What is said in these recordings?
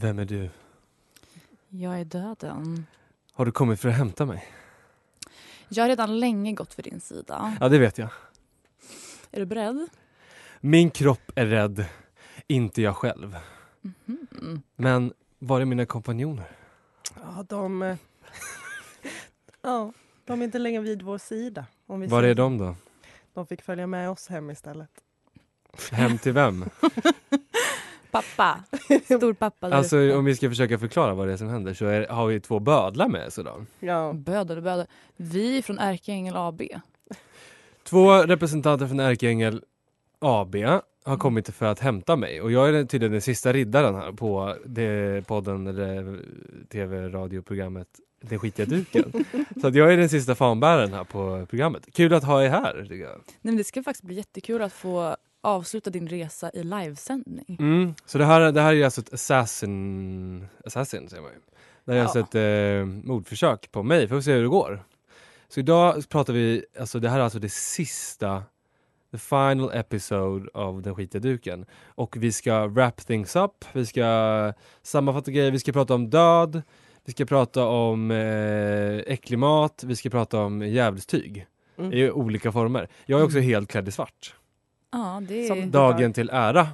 Vem är du? Jag är döden. Har du kommit för att hämta mig? Jag har redan länge gått för din sida. Ja, det vet jag. Är du beredd? Min kropp är rädd, inte jag själv. Mhm. Men var är mina kompanjoner? Ja, de... eh, ja, de är inte längre vid vår sida. Om vi Var är de då? De fick följa med oss hem istället. Hem till vem? Pappa. Stor pappa. där Alltså om vi ska försöka förklara vad det är som händer så är, har vi två bödlar med oss idag. Ja, Böder, böder. Vi är från Ärkeängel AB. Två representanter från Ärkeängel AB har kommit för att hämta mig och jag är den- tydligen den sista riddaren här på det podden eller tv-radioprogrammet Den skitiga duken. så att jag är den sista fanbäraren här på programmet. Kul att ha er här tycker jag. Nej, men det ska faktiskt bli jättekul att få avsluta din resa i livesändning. Mm. Så det här, det här är alltså ett assassin, assassin säger man ju. Det här är Ja. alltså ett eh, mordförsök på mig, får vi se hur det går. Så idag pratar vi, alltså det här är alltså det sista, the final episode av Den skitiga duken. Och vi ska wrap things up, vi ska sammanfatta grejer, vi ska prata om död, vi ska prata om eh, äcklig mat, vi ska prata om djävulstyg Mm. i olika former. Jag är också helt klädd i svart. Ja, det är... Dagen till ära.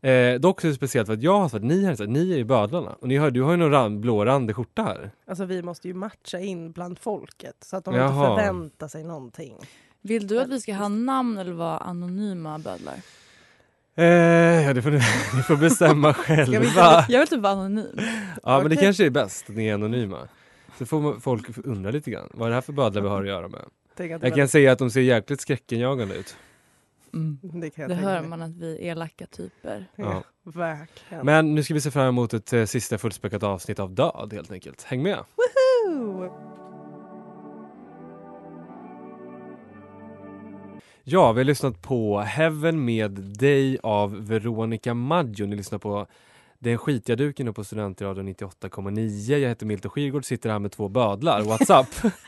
Eh, dock är det speciellt för att jag har svart, ni, har svart, ni är ju bödlarna. Och ni har, du har ju någon ran, blårandig skjorta här. alltså vi måste ju matcha in bland folket så att de Jaha. inte förväntar sig någonting. Vill du att vi ska ha namn eller vara anonyma bödlar? Eh, ja, det får ni, ni får bestämma själva. Jag vill typ vara anonym. Ja, men det kanske är bäst att ni är anonyma. Så får man- folk undra lite grann. Vad är det här för bödlar vi har att göra med? Jag kan säga att de ser jäkligt skräckinjagande ut. Mm. det kan jag Det hör mig. man att vi är elaka typer. Ja. Verkligen. Men nu ska vi se fram emot ett eh, sista fullspäckat avsnitt av Död helt enkelt. Häng med! Woohoo! Ja, vi har lyssnat på Heaven med dig av Veronica Maggio. Ni lyssnar på Den skitiga duken på Studentradion 98,9. Jag heter Milton Skirgård, sitter här med två bödlar. What's up?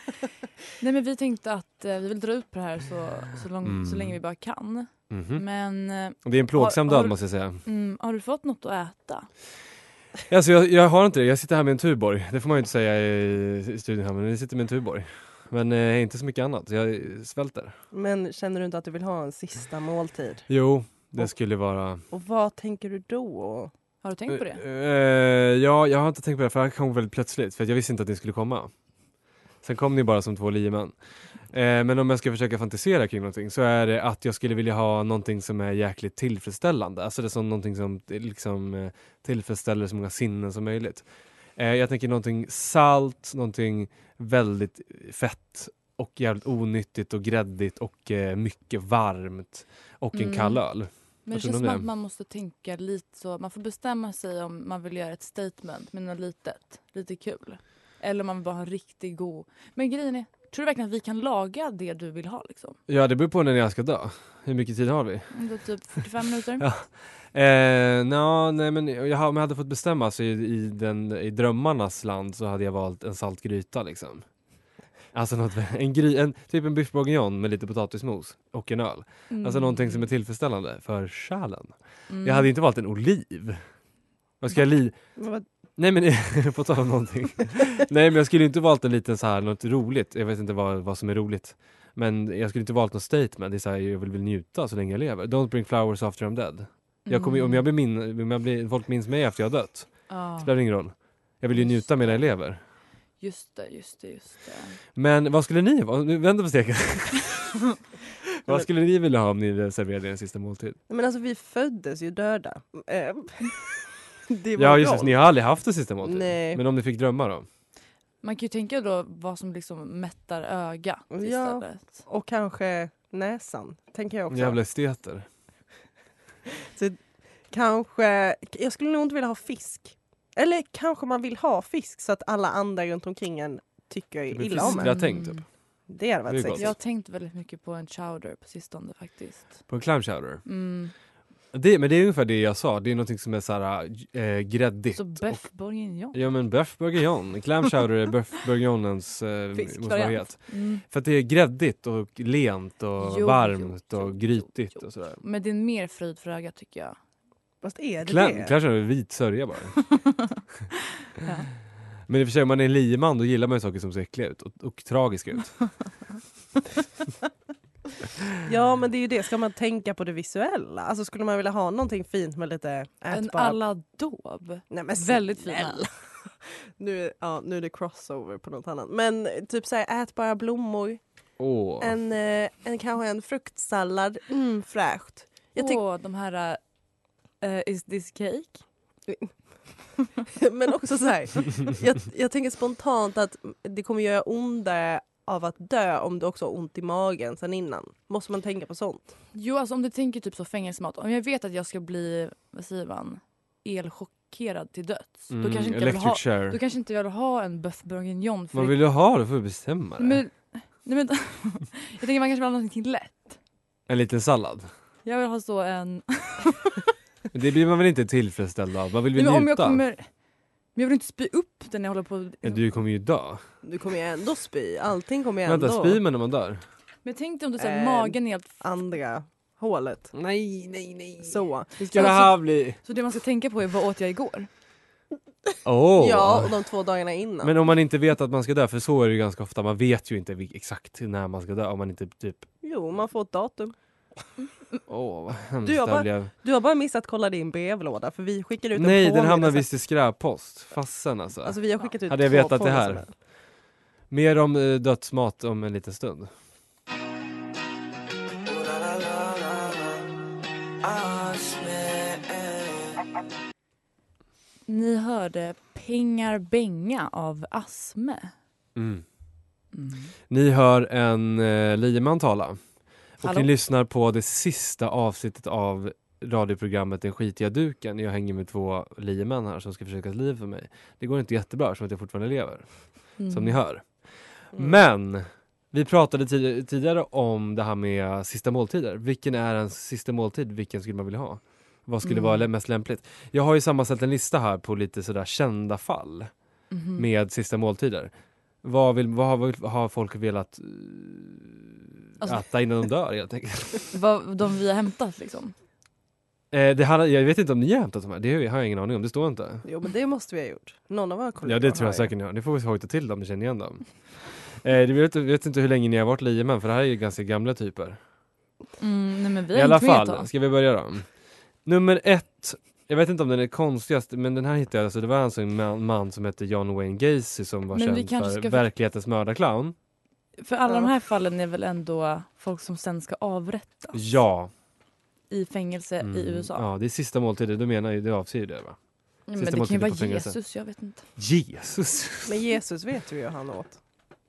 Nej men vi tänkte att eh, vi vill dra ut på det här så, så, lång, Mm. så länge vi bara kan. Mhm. Men eh, Det är en plågsam Har- har död du- måste jag säga. mm, har du fått något att äta? Alltså jag, jag har inte det, jag sitter här med en Tuborg. Det får man ju inte säga i, i studion här, men jag sitter med en Tuborg. Men eh, inte så mycket annat, jag svälter. Men känner du inte att du vill ha en sista måltid? Jo, det Och- skulle vara... Och vad tänker du då? Har du tänkt på det? Eh, ja, jag har inte tänkt på det för det kom väldigt plötsligt för jag visste inte att ni skulle komma. Sen kom ni bara som två liemän. Eh, men om jag ska försöka fantisera kring någonting så är det att jag skulle vilja ha någonting som är jäkligt tillfredsställande. Alltså det är som någonting som eh, liksom tillfredsställer så många sinnen som möjligt. Eh, jag tänker någonting salt, någonting väldigt fett och jävligt onyttigt och gräddigt och eh, mycket varmt och en Mm. kall öl. Men det känns som om att det? man måste tänka lite så. Man får bestämma sig om man vill göra ett statement med något litet, lite kul. Eller om man vill bara ha en riktigt god. Men grejen är, tror du verkligen att vi kan laga det du vill ha liksom? Ja, det beror på när jag ska dö. Hur mycket tid har vi? Om det typ 45 minuter? Ja. Eh, nå, nej men jag, om jag hade fått bestämma så i, i, den, i drömmarnas land så hade jag valt en salt gryta liksom. Alltså något, en gry, en, typ en biff bourguignon med lite potatismos och en öl. Alltså någonting som är tillfredsställande för själen. Mm. Jag hade inte valt en oliv. Vad ska jag li... Vad- Nej men på tal om någonting. Nej men jag skulle inte valt en liten så här något roligt. Jag vet inte vad, vad som är roligt. Men jag skulle inte valt något statement. Det är så här, jag vill, vill njuta så länge jag lever. Don't bring flowers after I'm dead. Jag kommer, Om jag blir min, om jag blir, folk minns mig efter jag har dött. Ja, Spelar ingen roll. Jag vill ju njuta medan jag det. lever. Just det, just det, just det. Men vad skulle ni vara? Nu vänder på steken. vad skulle ni vilja ha om ni serverade en sista måltid? Men alltså vi föddes ju döda. Eh, det var Ja just det, ni har aldrig haft en sista måltid. Nej. Men om ni fick drömma då? Man kan ju tänka då vad som liksom mättar ögat Ja. istället. Och kanske näsan, tänker jag också. Jävla esteter. Kanske, jag skulle nog inte vilja ha fisk. Eller kanske man vill ha fisk så att alla andra runt omkring en tycker illa om en. fiskgratäng typ. Det hade Det är varit sexigt. Jag har tänkt väldigt mycket på en chowder på sistone faktiskt. På en clam chowder. Mm. Det, men det är ungefär det jag sa. Det är någonting som är så här äh, gräddigt. Så beef bourguignon. Ja men beef bourguignon. Clam chowder är beef bourguignonens äh, motsvarighet. Mm. För att det är gräddigt och lent och Jo, varmt jo, och jo, grytigt jo, jo. och sådär. Men det är mer fröjd för ögat tycker jag. Fast är det Clam, det? chowder är vit sörja bara. Ja. Men i och för sig om man är en lieman då gillar man ju saker som ser äckliga ut och, och tragiska ut. Ja men det är ju det, ska man tänka på det visuella? Alltså skulle man vilja ha någonting fint med lite En ätbara... aladåb. Nej, men Väldigt fina. Nu, ja, nu är det crossover på något annat. Men typ så här, ätbara blommor, Åh. en, eh, en, kanske en fruktsallad, mm, fräscht. Jag Åh, de här uh, Is this cake? men också så här, jag, jag tänker spontant att det kommer göra ondare av att dö om du också har ont i magen sen innan. Måste man tänka på sånt? Jo, alltså om du tänker typ så fängelsemat. Om jag vet att jag ska bli, vad säger man, elchockerad till döds. Mm, då, kanske inte jag vill ha, chair. då kanske inte jag vill ha en beef bourguignon. Vad det- vill du ha då? får du bestämma dig. men, nej, men, jag tänker man kanske vill ha någonting lätt. En liten sallad. Jag vill ha så en... Men Det blir man väl inte tillfredsställd av? Man vill Nej, väl men om jag njuta? kommer... Men jag vill inte spy upp den när jag håller på... Men du kommer ju dö. Du kommer ju ändå spy, allting kommer ju ändå Vänta, spyr man när man dör? Men tänk dig om det är så här, Eh, magen är helt... andra hålet. Nej, nej, nej. Så. Hur ska det här bli? Så det man ska tänka på är vad åt jag igår? Åh! Ja, och de två dagarna innan. Men om man inte vet att man ska dö, för så är det ju ganska ofta, man vet ju inte exakt när man ska dö om man inte typ... Jo, man får ett datum. Åh vad hemskt Du, här bara- blev. Du har bara missat kolla din brevlåda för vi skickar ut en Nej, den hamnar visst i skräppost. Fasen alltså. Alltså vi har skickat ut Hade jag vetat det här. Mer om eh, dödsmat om en liten stund. Ni hörde Pengar Benga av Asme. Mm. Mm. Ni hör en eh, lieman tala. Och Hallå? ni lyssnar på det sista avsnittet av radioprogrammet Den skitiga duken. Jag hänger med två liemän här som ska försöka liv för mig. Det går inte jättebra som att jag fortfarande lever, Mm. som ni hör. Mm. Men vi pratade tid- tidigare om det här med sista måltider. Vilken är en sista måltid? Vilken skulle man vilja ha? Vad skulle Mm. vara mest lämpligt? Jag har ju sammanställt en lista här på lite sådär kända fall Mhm. med sista måltider. Vad, vill, vad, har, vad har folk velat eh, Alltså- äta innan de dör helt enkelt? Vad de vi har hämtat liksom. Eh, det handlar, jag vet inte om ni har hämtat de här, det har jag ingen aning om, det står inte. Jo men det måste vi ha gjort. Någon av våra kollegor Ja det tror jag säkert ni har, ni får hojta till dem, ni känner igen dem. Eh, det vet, vet inte hur länge ni har varit liemän för det här är ju ganska gamla typer. Mm, nej men vi har I alla fall, ska vi börja då? Nummer ett, jag vet inte om den är konstigast, men den här hittade jag, alltså det var alltså en man, man som hette John Wayne Gacy som var Men känd för ska för- verklighetens mördarclown. För alla Ja. de här fallen är väl ändå folk som sen ska avrättas Ja. i fängelse Mm. i USA. Ja, det är sista måltiden, du menar ju, det avser ju det va? Ja, men Sista det kan ju vara. Jesus, jag vet inte. Jesus! Men Jesus vet vi ju hur han åt.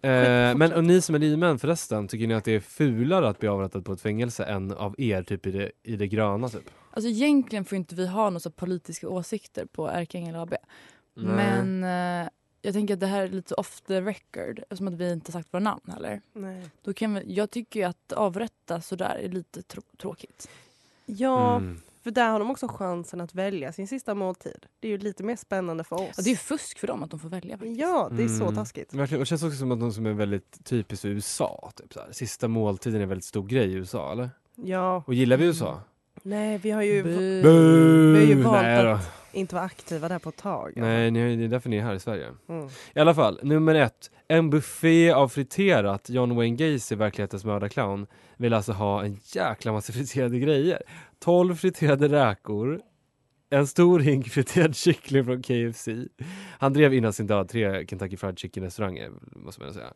Eh, men och ni som är liemän förresten, tycker ni att det är fulare att bli avrättad på ett fängelse än av er typ i det, i det gröna typ? Alltså egentligen får inte vi ha några så politiska åsikter på Ärkeängel AB. Men eh, jag tänker att det här är lite off the record eftersom att vi inte sagt våra namn heller. Nej. Då kan vi, jag tycker ju att avrätta sådär är lite trå- tråkigt. Ja, Mm. för där har de också chansen att välja sin sista måltid. Det är ju lite mer spännande för oss. Ja, det är ju fusk för dem att de får välja. Faktiskt. Ja, det är så Mm. taskigt. Verkligen, och det känns också som att de som är väldigt typiskt för USA. Typ, så här. Sista måltiden är en väldigt stor grej i USA, eller? Ja, Och gillar vi USA? Nej vi har ju... Vi har ju valt Nej att inte vara aktiva där på ett tag. Nej, ni, det är därför ni är här i Sverige. Mm. I alla fall, nummer ett. En buffé av friterat. John Wayne Gacy, verklighetens mördarclown, vill alltså ha en jäkla massa friterade grejer. 12 friterade räkor, en stor hink friterad kyckling från KFC. Han drev innan sin död tre Kentucky Fried Chicken restauranger, måste man säga.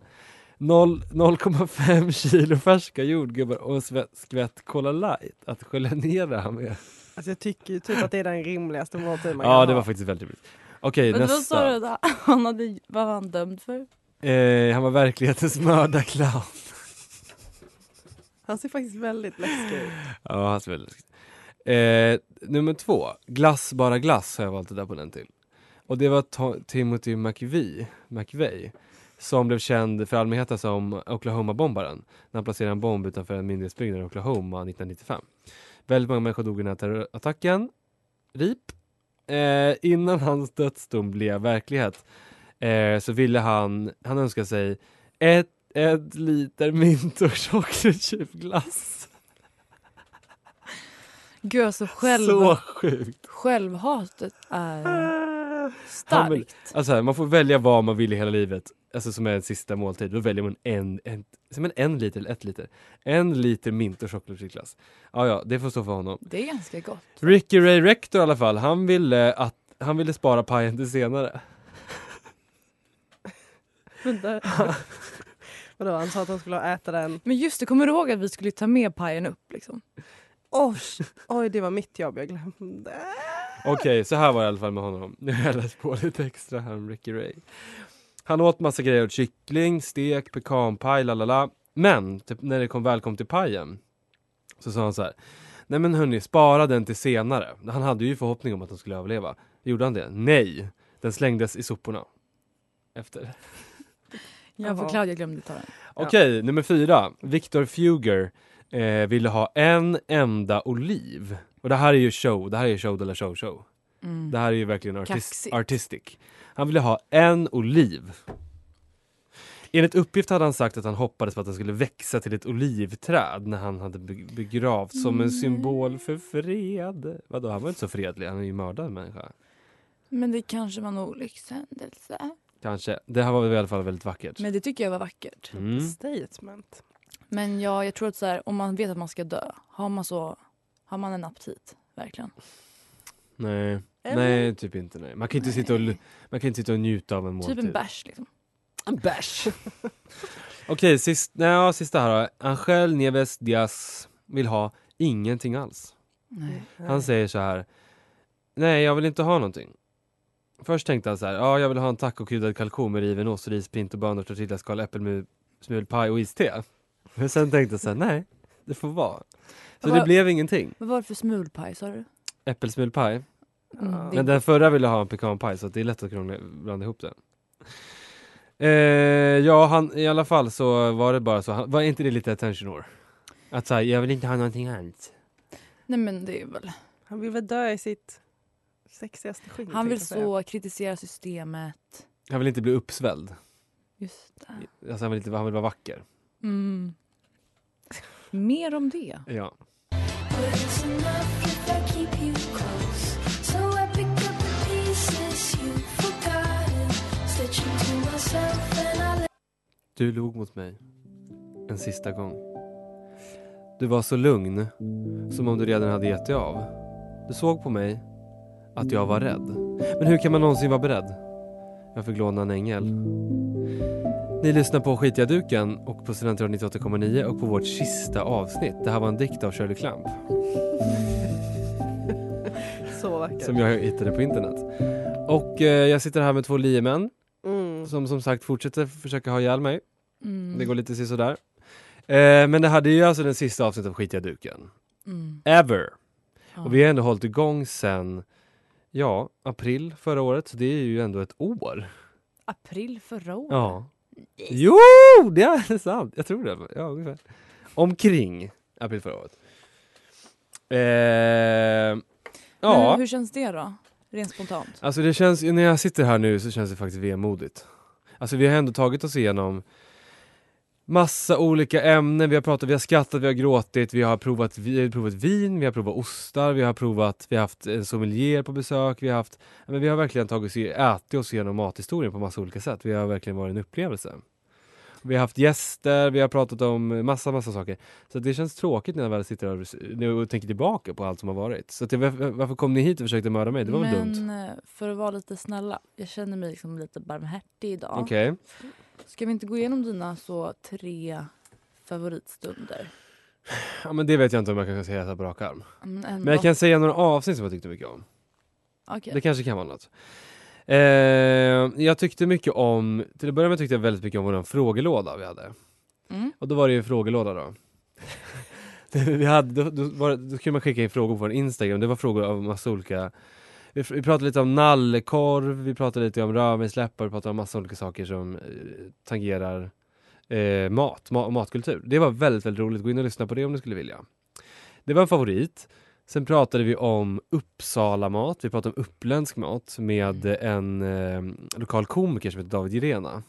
Noll- 0,5 kilo färska jordgubbar och en skvätt- Cola light att gelinera med. Alltså jag tycker ju typ att det är den rimligaste måltiden man Ja, kan det ha. var faktiskt väldigt rimligt. Okej, Men vad sa nästa. du då? Han hade, vad var han dömd för? Eh, han var verklighetens mördarclown. Han ser faktiskt väldigt läskig ut. Ja, han ser väldigt läskigt. Eh, nummer två, Glass bara glass har jag valt att där på den till. Och det var Timothy McVeigh, McVeigh som blev känd för allmänheten som Oklahoma-bombaren när han placerade en bomb utanför en myndighetsbyggnad i Oklahoma 1995. Väldigt många människor dog i den här terrorattacken. RIP. Eh, innan hans dödsdom blev verklighet eh, så ville han, han önskade sig ett, ett liter mint och chokladchipglass. Gud alltså själv, Så sjukt! självhatet är Han vill- starkt. Alltså här, man får välja vad man vill i hela livet, alltså som är en sista måltid. Då väljer man en, en, en, en liter eller ett liter. En liter mint och chokladchipglass. Ja, ja, det får stå för honom. Det är ganska gott. Ricky Ray Rector i alla fall, han ville att han ville spara pajen till senare. Vänta. Vadå, han sa att han skulle äta den. Men just det, kommer du ihåg att vi skulle ta med pajen upp liksom? Oj, oj, det var mitt jobb, jag glömde. Okej, så här var det i alla fall med honom. Nu har jag läst på lite extra här om Ricky Ray. Han åt massa grejer, kyckling, stek, pekanpaj, lalala. Men typ, när det kom, väl kom till pajen så sa han så här. Nej men hörni, spara den till senare. Han hade ju förhoppning om att han skulle överleva. Gjorde han det? Nej! Den slängdes i soporna. Efter. Jag Jaha. Claudia glömde ta den. Okej, nummer fyra. Victor Fugger eh, ville ha en enda oliv. Och det här är ju show, det här är show de la show show. Mm. Det här är ju verkligen artist, Kaxigt. artistic. Han ville ha en oliv. Enligt uppgift hade han sagt att han hoppades på att den skulle växa till ett olivträd när han hade be- begravts som en symbol för fred. Vadå, han var inte så fredlig, han är ju mördad människa. Men det kanske var en olyckshändelse. Kanske. Det här var i alla fall väldigt vackert. Men det tycker jag var vackert. Mm. Statement. Men ja, jag tror att så här, om man vet att man ska dö, har man så har man en aptit, verkligen. Nej. Eller? Nej, typ inte nej. Man kan inte sitta och, man kan inte sitta och njuta av en måltid. Typ en bärs liksom. En bärs. Okej, sist, nej, ja, sista här då. Angel Nieves Diaz vill ha ingenting alls. Nej. Han säger så här. Nej, jag vill inte ha någonting. Först tänkte han så här. Ja, jag vill ha en tacokryddad kalkon med riven ost, ris, pinto, tortillaskal, äppelmulpaj och iste. Men sen tänkte jag så här. Nej, det får vara. Så Vad- det blev ingenting. Vad var det för smulpaj sa du? Äppelsmulpaj. Mm, Men den förra ville ha en pekanpaj så det är lätt att krångla, blanda ihop det. Eh, ja, han, i alla fall så var det bara så. Han, var inte det lite attention whore? Att säga, jag vill inte ha någonting alls. Nej men det är väl. Han vill väl dö i sitt sexigaste skinn. Han vill så kritisera systemet. Han vill inte bli uppsvälld. Just det. Alltså han, vill inte, han vill vara vacker. Mm. Mer om det. Ja. Du log mot mig. En sista gång. Du var så lugn. Som om du redan hade gett dig av. Du såg på mig. Att jag var rädd. Men hur kan man någonsin vara beredd? Jag fick låna en ängel. Ni lyssnar på Skitiga duken och på Studentradion 98,9 och på vårt sista avsnitt. Det här var en dikt av Shirley Clamp Så vacker. som jag hittade på internet. Och eh, jag sitter här med två liemän. Som som sagt fortsätter försöka ha ihjäl mig. Mm. Det går lite sådär. Eh, men det är ju alltså den sista avsnittet av Skitiga duken. Mm. Ever! Ja. Och vi har ändå hållit igång sen, ja, april förra året. Så det är ju ändå ett år. April förra året. Ja. Jo, det är sant. Jag tror det. Ja, ungefär. Omkring april förra året. Eh, ja, hur känns det då? Rent spontant. alltså det känns, när jag sitter här nu så känns det faktiskt vemodigt. Alltså vi har ändå tagit oss igenom Massa olika ämnen, vi har pratat, vi har skrattat, vi har gråtit, vi har provat, vi har provat vin, vi har provat ostar, vi har provat, vi har haft en sommelier på besök, vi har haft, men vi har verkligen tagit oss, ätit oss igenom mathistorien på massa olika sätt. Vi har verkligen varit en upplevelse. Vi har haft gäster, vi har pratat om massa, massa saker. Så det känns tråkigt när jag väl sitter och, nu och tänker tillbaka på allt som har varit. Så det, varför, kom ni hit och försökte mörda mig? Det var väl Men dumt? eh, för att vara lite snälla, jag känner mig liksom lite barmhärtig idag. Okej. Ska vi inte gå igenom dina så tre favoritstunder? Ja, men det vet jag inte om jag kan säga så på rak arm. Men. Men jag kan säga några avsnitt som jag tyckte mycket om. Okej. Det kanske kan vara något. Eh, jag tyckte mycket om, till att börja med tyckte jag väldigt mycket om vår frågelåda vi hade. Mm. Och då var det ju en frågelåda då. vi hade, då, då, var, då kunde man skicka in frågor på vår Instagram, det var frågor av massa olika vi, vi pratade lite om nallkorv, vi pratade lite om rödvinsläppar, vi pratade om massa olika saker som eh, tangerar eh, mat, ma matkultur. Det var väldigt, väldigt roligt, gå in och lyssna på det om du skulle vilja. Det var en favorit. Sen pratade vi om Uppsala mat, vi pratade om uppländsk mat med en eh, lokal komiker som heter David Jirena.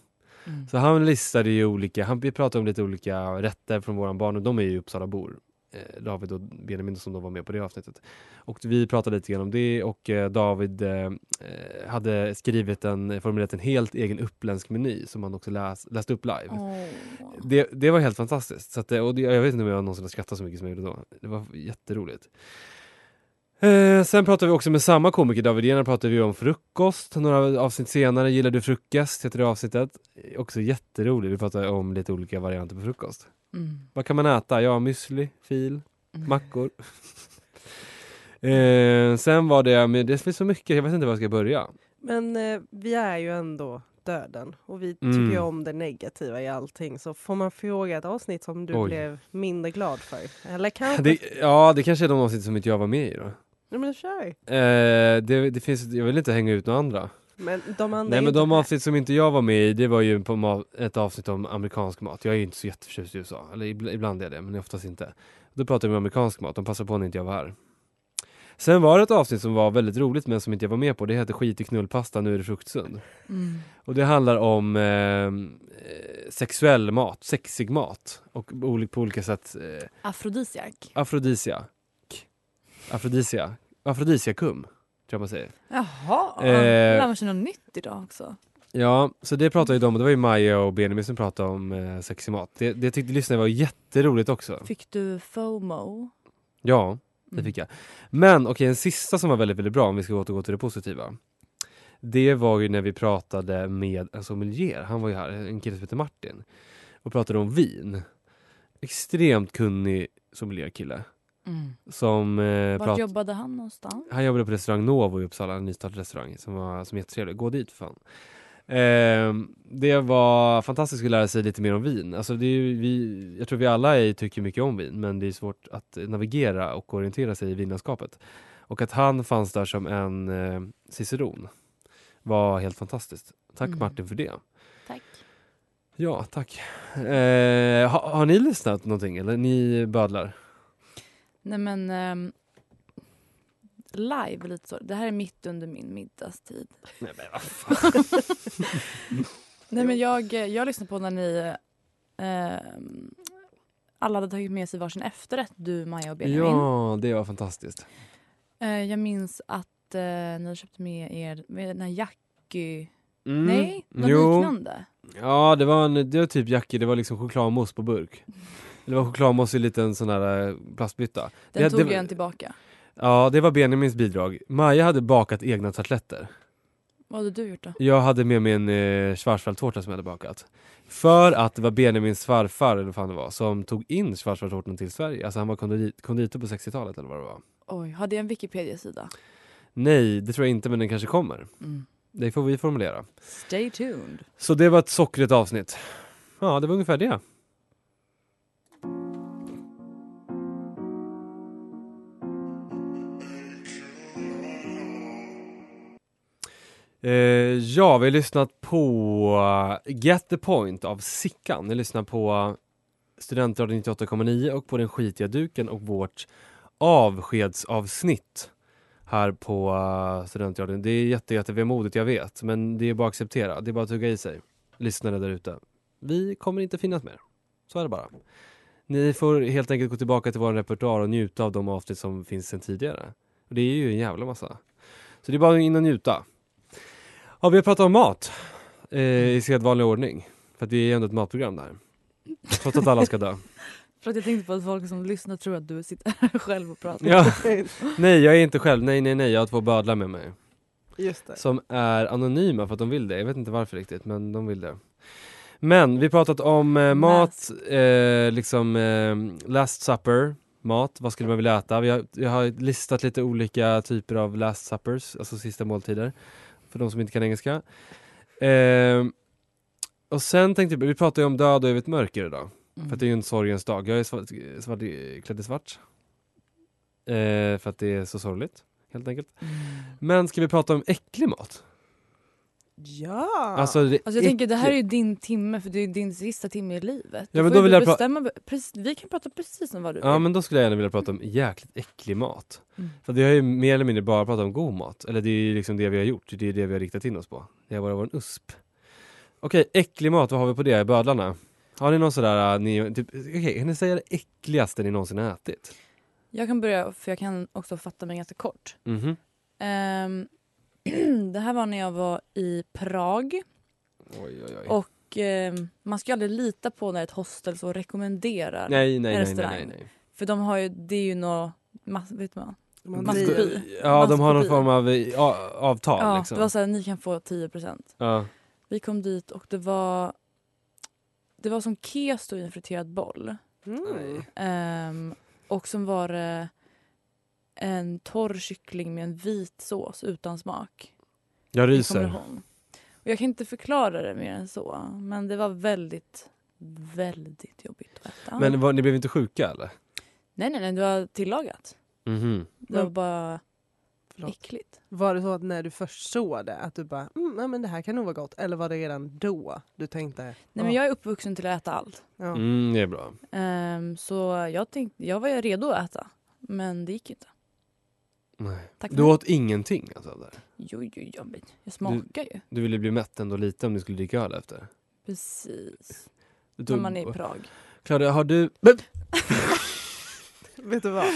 Mm. Så han listade ju olika, han, vi pratade om lite olika rätter från våran barn och de är ju Uppsalabor. Eh, David och Benjamin som då var med på det avsnittet. Och vi pratade lite grann om det och eh, David eh, eh, hade skrivit en, formulerat en helt egen uppländsk meny som han också läs, läste upp live. Åh. Det, det var helt fantastiskt. Så att, och det, jag vet inte om jag någonsin har skrattat så mycket som jag gjorde då. Det var jätteroligt. Eh, sen pratade vi också med samma komiker, David Jenner, pratade vi om frukost. Några avsnitt senare, Gillar du frukost? heter det avsnittet. Eh, Också jätteroligt. Vi pratade om lite olika varianter på frukost. Mm. Vad kan man äta? Ja, müsli, fil, Mm. mackor. eh, sen var det, men det finns så mycket, jag vet inte var jag ska börja. Men eh, vi är ju ändå döden och vi Mm. tycker ju om det negativa i allting. Så får man fråga ett avsnitt som du Oj. blev mindre glad för? Eller kanske... Det, ja, det kanske är de avsnitt som inte jag var med i då. Nej, men kör! Eh, det, det finns, jag vill inte hänga ut några andra. Men de andra Nej men de med. avsnitt som inte jag var med i, det var ju på ma- ett avsnitt om amerikansk mat. Jag är ju inte så jätteförtjust i USA, eller ibl- ibland är jag det, men oftast inte. Då pratade vi om amerikansk mat, de passade på när inte jag var här. Sen var det ett avsnitt som var väldigt roligt men som inte jag var med på, det heter Skit i knullpasta, nu är det fruktsund. Mm. Och det handlar om eh, eh, sexuell mat, sexig mat och på olika sätt eh, Afrodisiak. afrodisiak. Afrodisia. Afrodisiakum, tror jag man säger. Jaha, Eh. lär man sig något nytt idag också. Ja, så det pratade ju de, och det var ju Maja och Benjamin som pratade om eh, sexig mat. Det, det tyckte lyssnarna var jätteroligt också. Fick du FOMO? Ja, det Mm. fick jag. Men okej, en sista som var väldigt, väldigt bra om vi ska återgå till det positiva. Det var ju när vi pratade med en sommelier, han var ju här, en kille som heter Martin. Och pratade om vin. Extremt kunnig sommelierkille. Mm. Som eh, Vart prat- jobbade han någonstans? Han jobbade på restaurang Novo i Uppsala, en nystartad restaurang som var som jättetrevlig. Gå dit för fan. Ehm, det var fantastiskt att lära sig lite mer om vin. Alltså det är vi, jag tror vi alla är, tycker mycket om vin men det är svårt att navigera och orientera sig i vinlandskapet. Och att han fanns där som en eh, ciceron var helt fantastiskt. Tack Mm. Martin för det. Tack. Ja, tack. Eh, har, har ni lyssnat någonting eller ni bödlar? Nej men ehm, live lite så. Det här är mitt under min middagstid. Nej men vad fan. Nej men jag, jag lyssnade på när ni ehm, alla hade tagit med sig varsin efterrätt, du, Maja och Benjamin. Ja, det var fantastiskt. Eh, jag minns att eh, ni köpte med er med den här Jackie... Mm. Nej, något Jo. liknande. Ja, det var, en, det var typ Jackie, det var liksom chokladmousse på burk. Det var chokladmousse i en liten sån här eh, plastbytta. Den Det- tog det- jag tillbaka. Ja, det var Benjamins bidrag. Maja hade bakat egna tartletter. Vad hade du gjort då? Jag hade med mig en eh, schwarzwaldtårta som jag hade bakat. För att det var Benjamins farfar, eller vad fan det var, som tog in schwarzwaldtårtan till Sverige. Alltså han var kondit- konditor på 60-talet eller vad det var. Oj, hade jag en Wikipedia-sida? Nej, det tror jag inte, men den kanske kommer. Mm. Det får vi formulera. Stay tuned. Så det var ett sockrigt avsnitt. Ja, det var ungefär det. Eh, ja, vi har lyssnat på Get the point av Sickan. Vi lyssnar på Studentradion 98,9 och på Den skitiga duken och vårt avskedsavsnitt här på eh, Studentradion. Det är jätte, jätte vemodigt, jag vet, men det är bara att acceptera. Det är bara att tugga i sig. Lyssnare där ute. Vi kommer inte finnas mer. Så är det bara. Ni får helt enkelt gå tillbaka till vår repertoar och njuta av de avsnitt som finns sedan tidigare. Och det är ju en jävla massa. Så det är bara in och njuta. Ja, vi har pratat om mat eh, i sedvanlig ordning. För att vi är ändå ett matprogram där. Trots att alla ska dö. För att jag tänkte på att folk som lyssnar tror att du sitter här själv och pratar. Ja. Nej, jag är inte själv. Nej, nej, nej. Jag har två bödlar med mig. Just det. Som är anonyma för att de vill det. Jag vet inte varför riktigt, men de vill det. Men vi har pratat om eh, mat, eh, liksom eh, last supper, mat, vad skulle man vilja äta? Vi har, vi har listat lite olika typer av last suppers, alltså sista måltider. För de som inte kan engelska. Eh, och sen tänkte vi, vi pratade ju om död och evigt mörker idag. Mm. För att det är ju en sorgens dag. Jag är svart, svart, klädd i svart. Eh, för att det är så sorgligt, helt enkelt. Mm. Men ska vi prata om äcklig mat? Ja! Alltså, det Alltså jag tänker det här är ju din timme för det är din sista timme i livet. Ja, men då vill jag bestämma, precis, vi kan prata precis om vad du vill. Ja men då skulle jag gärna vilja prata om jäkligt äcklig mat. Mm. För vi har ju mer eller mindre bara pratat om god mat. Eller det är ju liksom det vi har gjort. Det är det vi har riktat in oss på. Det har varit vår USP. Okej, äcklig mat, vad har vi på det i bödlarna? Har ni någon sådär, äh, ni, typ, okej, kan ni säga det äckligaste ni någonsin har ätit? Jag kan börja för jag kan också fatta mig ganska kort. Mhm. Ehm, det här var när jag var i Prag Oj, oj, oj. och ehm, man ska ju aldrig lita på när ett hostel så rekommenderar. nej, nej, nej, nej, restaurang. nej, nej. För de har ju, det är ju något, mass, vet man? Man Maskopi. Ja, de har någon form av eh, avtal Ja, liksom. det var såhär, ni kan få 10%. ja. Vi kom dit och det var det var som keso i en friterad boll. Mm. Ehm, och som var det en torr kyckling med en vit sås utan smak. Jag ryser. Och jag kan inte förklara det mer än så. Men det var väldigt, väldigt jobbigt att äta. Men var, ni blev inte sjuka eller? nej, nej, nej, det var tillagat. Mhm. Det var bara Förlåt. äckligt. Var det så att när du först såg det att du bara, mm, ja, men det här kan nog vara gott? Eller var det redan då du tänkte? Nej, men "Ah, jag är uppvuxen till att äta allt. ja. Mm, det är bra. Ehm, så jag, tänkte, jag var redo att äta. Men det gick inte. Nej. Tack Du åt ingenting alltså? Där. Jo, jo, jo, men jag smakar ju. Du ville bli mätt ändå lite om du skulle dricka öl efter? Precis. Du När man är i Prag. Klara, har du... Vet du vad?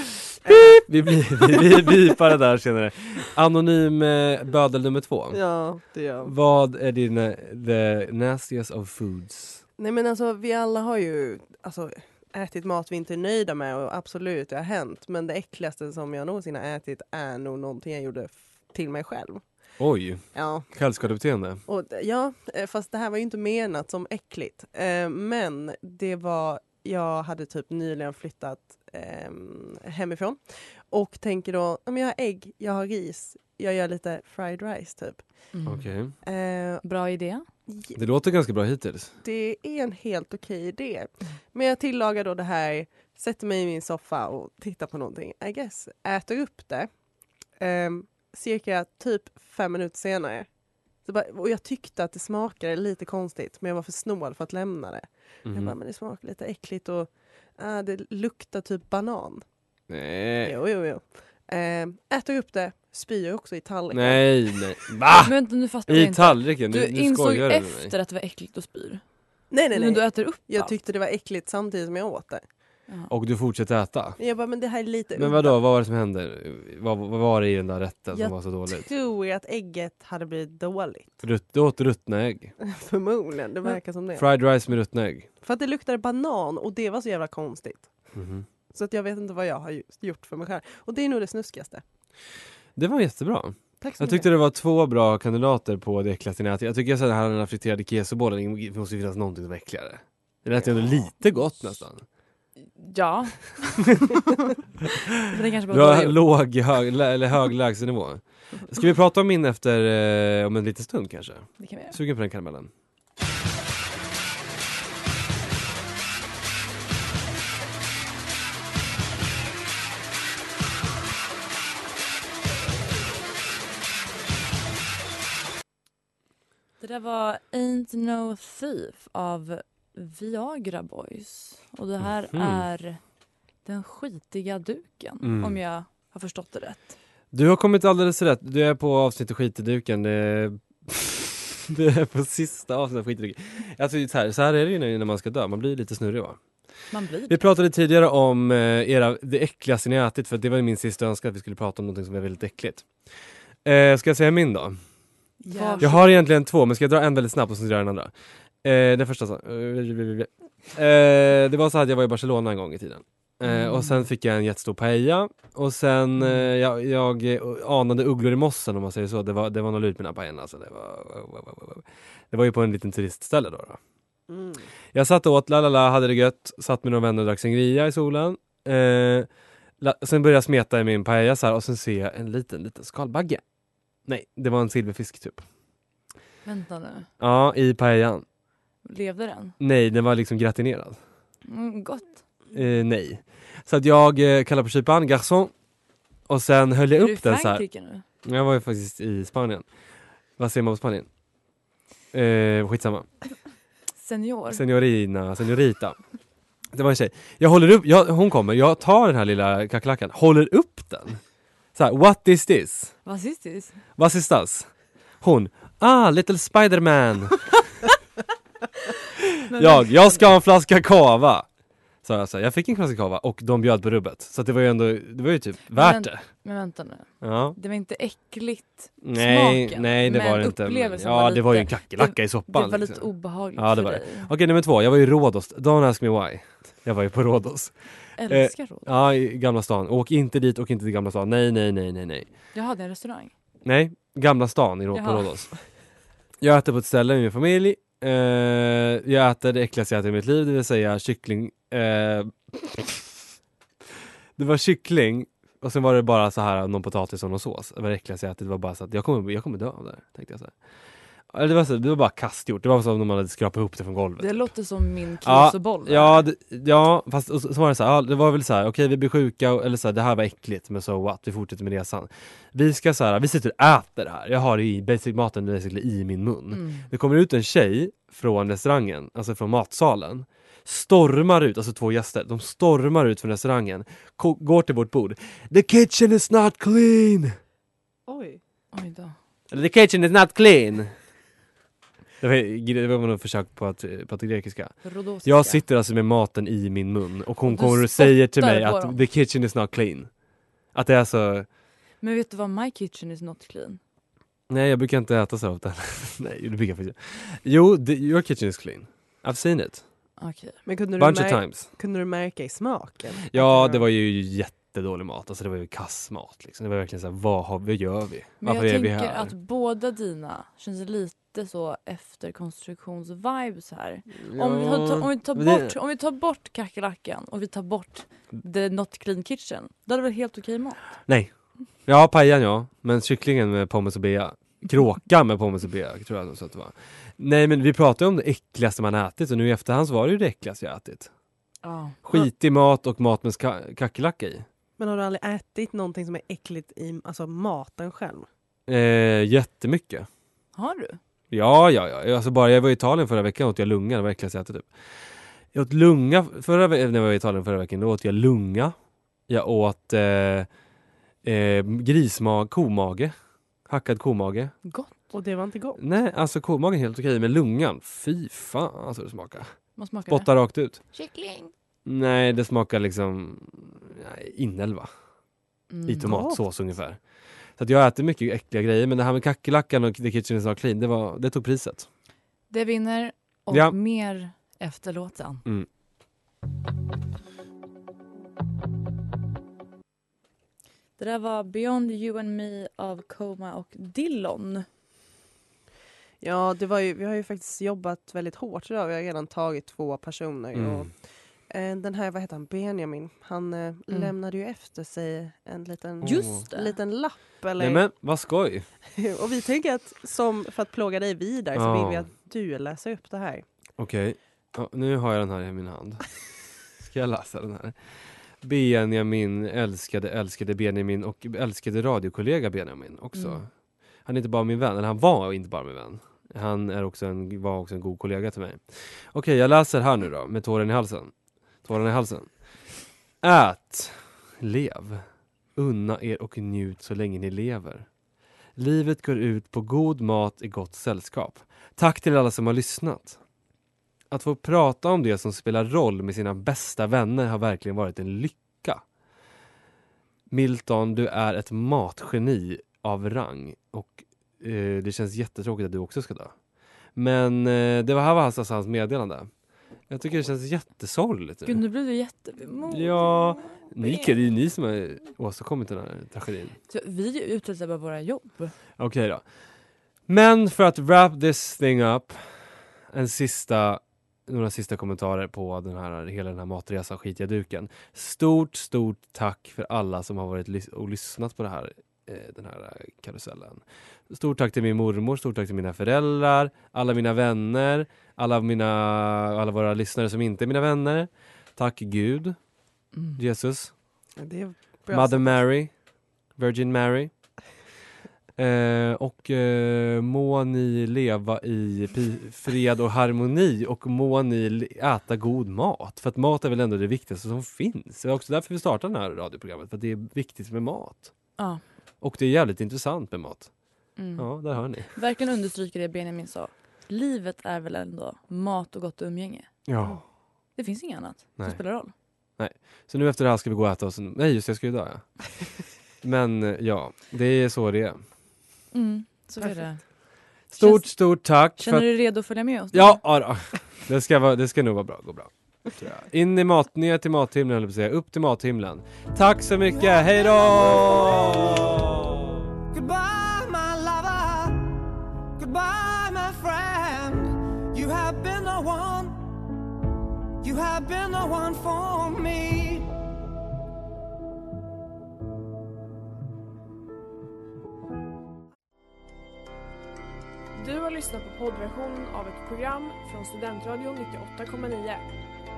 Vi, blir, vi, vi bipar det där senare. Anonym eh, bödel nummer två. Ja, det gör. Vad är din eh, the nastiest of foods? Nej men alltså vi alla har ju alltså, ätit mat vi inte är nöjda med och absolut det har hänt. Men det äckligaste som jag någonsin har ätit är nog någonting jag gjorde till mig själv. Oj, Ja, självskadebeteende. och, ja, eh, fast det här var ju inte menat som äckligt. Eh, men det var, jag hade typ nyligen flyttat eh, hemifrån och tänker då, "Ja, men jag har ägg, jag har ris, jag gör lite fried rice typ. Mm. Okej. Eh, Bra idé. Det låter ganska bra hittills. det är en helt okej idé. Men jag tillagar då det här, sätter mig i min soffa och tittar på någonting. I guess, äter upp det. Um, cirka typ fem minuter senare. Så bara, och jag tyckte att det smakade lite konstigt men jag var för snål för att lämna det. Jag bara, Mhm. men det smakar lite äckligt och ah, det luktar typ banan. Nej. Jo, jo, jo. Ehm, äter upp det, spyr också i tallriken. Nej, nej. Va? Men vänta, nu fattar jag I inte. tallriken? Du Nu, nu insåg skojar du med mig. efter att det var äckligt och spyr? Nej, nej, Men du nej. äter upp Jag allt? tyckte det var äckligt samtidigt som jag åt det. Och du fortsätter äta? Jag bara, men det här är lite Men vad då? vad var det som hände? Vad, vad var det i den där rätten som Jag var så dåligt? tror att ägget hade blivit dåligt. Rutt, du åt ruttna ägg? Förmodligen, det verkar som det. Fried rice med ruttna ägg? För att det luktade banan och det var så jävla konstigt. Mhm. Så att jag vet inte vad jag har just gjort för mig själv. Och det är nog det snuskigaste. Det var jättebra. Tack så Jag tyckte det var två bra kandidater på det äckligaste ni ätit. Jag tycker att den här friterade kesobollen, det måste ju finnas någonting som är äckligare. Det lät ju ändå lite gott nästan. Ja. Det kanske Du var har låg, hög, eller hög lägstanivå. Ska vi prata om min efter, eh, om en liten stund kanske? Det kan vi göra. Sugen på den karamellen? Där var Ain't No Thief av Viagra Boys. Och det här Mhm. är den skitiga duken, Mm. om jag har förstått det rätt. Du har kommit alldeles rätt. Du är på avsnittet skit i duken. Det... det är på sista avsnittet av Skitdryck. Alltså så här, så här är det ju när man ska dö, man blir lite snurrig va? Man blir Vi pratade tidigare om eh, era, det äckligaste ni ätit, för det var min sista önskan att vi skulle prata om något som var väldigt äckligt. Eh, ska jag säga min då? Jävlar. Jag har egentligen två, men ska jag dra en väldigt snabbt och sen dra den andra? Eh, den första så. Eh, det var så att jag var i Barcelona en gång i tiden. Eh, Mm. Och sen fick jag en jättestor paella och sen eh, jag, jag eh, anade ugglor i mossen om man säger så. Det var, det var något lurt med den här paellan. Alltså. Det, var, det var ju på en liten turistställe då. då. Mm. Jag satt och åt, la la la, hade det gött, satt med några vänner och drack sangria i solen. Eh, la, sen började jag smeta i min paella så här, och sen ser jag en liten, liten skalbagge. Nej, det var en silverfisk typ. Vänta nu. Ja, i paellan. Levde den? Nej, den var liksom gratinerad. Mm, gott. Eh, nej. Så att jag eh, kallade på kyparen, garçon. Och sen höll jag Är upp den så här. Frankrike nu? Jag var ju faktiskt i Spanien. Vad säger man på Spanien? Eh, skitsamma. Senior? Seniorina, seniorita. Det var en tjej. Jag håller upp, jag, hon kommer, jag tar den här lilla kackerlackan, håller upp den. Så här, what is this? Vad sistis? Vad is das? Hon, ah, little Spiderman. jag, jag ska ha en flaska kava. Så jag, så här, jag fick en flaska kava och de bjöd på rubbet. Så det var ju ändå, det var ju typ värt Men- det. Men vänta nu. Ja. Det var inte äckligt Nej, smaken, nej det men var det inte. upplevelsen Ja, var det var ju en kackerlacka i Det soppan. var liksom. lite obehagligt Ja, det för var det. dig. Okej, nummer två. Jag var i Rhodos. Don't ask me why. Jag var ju på Rhodos. Älskar råd. Ja, i Gamla stan. Åk inte dit, åk inte till Gamla stan. Nej, nej, nej, nej, nej. Jaha, det är en restaurang? Nej, Gamla stan i Rå- på Jaha. Rhodos. Jag äter på ett ställe med min familj. Eh, jag äter det äckligaste jag ätit i mitt liv, det vill säga kyckling. Eh, det var kyckling och sen var det bara så här någon potatis och någon sås. Det var det äckligaste jag ätit. Det var bara så att jag kommer, jag kommer dö av det här, tänkte jag så här. Det var, så, det var bara kastgjort. Det var som om man hade skrapat ihop det från golvet. Det låter som min Ja, kisoboll. Ja, det, ja fast och så, så var det så här, ja, det var väl så här, okej vi blir sjuka, och- eller så här, det här var äckligt, men so what, vi fortsätter med resan. Vi ska så här, vi sitter och äter det här, jag har det i basic maten basically i min mun. Mm. Det kommer ut en tjej från restaurangen, alltså från matsalen, stormar ut, alltså två gäster, de stormar ut från restaurangen, går till vårt bord. The kitchen is not clean! Oj. Oj då. The kitchen is not clean! Det var, det var något försök på att prata grekiska. Rhodosiska. Jag sitter alltså med maten i min mun och hon du kommer och säger till mig att dem. the kitchen is not clean. Att det är så, Men vet du vad? My kitchen is not clean. nej jag brukar inte äta så ofta. nej det brukar jag faktiskt Jo, the, your kitchen is clean. I've seen it. Okej. Men kunde du, Bunch of mär- times. kunde du märka i smaken? Ja, det var ju jättedålig mat. Alltså det var ju kassmat liksom. Det var verkligen såhär, vad, har, vad gör vi? Men Varför jag är vi tänker här? att båda dina känns lite så efterkonstruktions-vibes här. Om, vi tar, om, vi tar det- bort, om vi tar bort kackerlackan och vi tar bort the not clean kitchen, då hade det väl helt okej mat? Nej. Ja, pajan ja. Men kycklingen med pommes och bea. Kråkan med pommes och bea tror jag så att det var. Nej men vi pratade om det äckligaste man ätit och nu i efterhand så var det ju det äckligaste jag ätit. Ja. Skitig mat och mat med ska- kackerlacka i. Men har du aldrig ätit någonting som är äckligt i alltså maten själv? Eh, jättemycket. Har du? Ja, ja, ja. Alltså bara jag var i Italien förra veckan åt jag lunga, det var det äckligaste jag ätit typ. Jag åt lunga, förra, ve- när jag var i Italien förra veckan, då åt jag lunga. Jag åt eh, eh, grismag, komage. Hackad komage. Gott. Och det var inte gott. Nej, alltså komagen är helt okej, men lungan, fy fan alltså det smakar. Vad smakar Spotta rakt ut. Kyckling. Nej, det smakar liksom inälva Mm. i tomatsås ungefär. Så att jag äter mycket äckliga grejer, men det här med kackerlackan och the kitchen is not clean, det, var, det tog priset. Det vinner och Ja. mer efter låten. Mm. Det där var Beyond You and Me av Coma och Dillon. Ja, det var ju, vi har ju faktiskt jobbat väldigt hårt idag. Vi har redan tagit två personer. Och, Mm. eh, den här, vad heter han, Benjamin, han eh, lämnade ju efter sig en liten, Just det. liten lapp. Eller, Nej men vad skoj! och vi tänker att som för att plåga dig vidare så Ja. vill vi att du läser upp det här. Okej, ja, nu har jag den här i min hand. Ska jag läsa den här? Benjamin, älskade, älskade Benjamin och älskade radiokollega Benjamin också. Mm. Han är inte bara min vän, eller han var inte bara min vän. Han är också en, var också en god kollega till mig. Okej, jag läser här nu då, med tåren i halsen. Tåren i halsen. Ät, lev, unna er och njut så länge ni lever. Livet går ut på god mat i gott sällskap. Tack till alla som har lyssnat. Att få prata om det som spelar roll med sina bästa vänner har verkligen varit en lycka. Milton, du är ett matgeni av rang och eh, det känns jättetråkigt att du också ska dö. Men eh, det var här var alltså hans meddelande. Jag tycker det känns jättesorgligt. Gud, Nu. blev du jättevemodig. Ja, ni, det är ju ni som har åstadkommit den här tragedin. Så Vi uträttar bara våra jobb. Okej då. Men för att wrap this thing up, en sista, några sista kommentarer på den här, hela den här matresan, skitiga duken. Stort, stort tack för alla som har varit och lyssnat på det här, den här eh, karusellen. Stort tack till min mormor, stort tack till mina föräldrar, alla mina vänner, alla, mina, alla våra lyssnare som inte är mina vänner. Tack Gud, Mm. Jesus, Mother sagt. Mary, Virgin Mary. Eh, och eh, må ni leva i fred och harmoni och må ni äta god mat. För att mat är väl ändå det viktigaste som finns. Det är också därför vi startar det här radioprogrammet, för att det är viktigt med mat. Ja. Och det är jävligt intressant med mat. Mm. Ja, där hör ni. Verkligen understryker det Benjamin sa. Livet är väl ändå mat och gott umgänge. Ja. Det finns inget annat Nej. som spelar roll. Så nu efter det här ska vi gå och äta oss en... Nej just det, jag ska ju dö ja. Men eh, ja, det är så det är. Mm. Så är det. Stort, Känns- stort tack. Känner för du dig redo att följa med oss? Ja, ja det, ska vara, det ska nog vara bra, gå bra. In i mat, ner till mathimlen höll jag på att säga, upp till mathimlen. Tack så mycket, hej då! Goodbye, my lover. Goodbye, my friend. You have been the one. You have been the one for me. Du har lyssnat på poddversionen av ett program från Studentradion 98,9.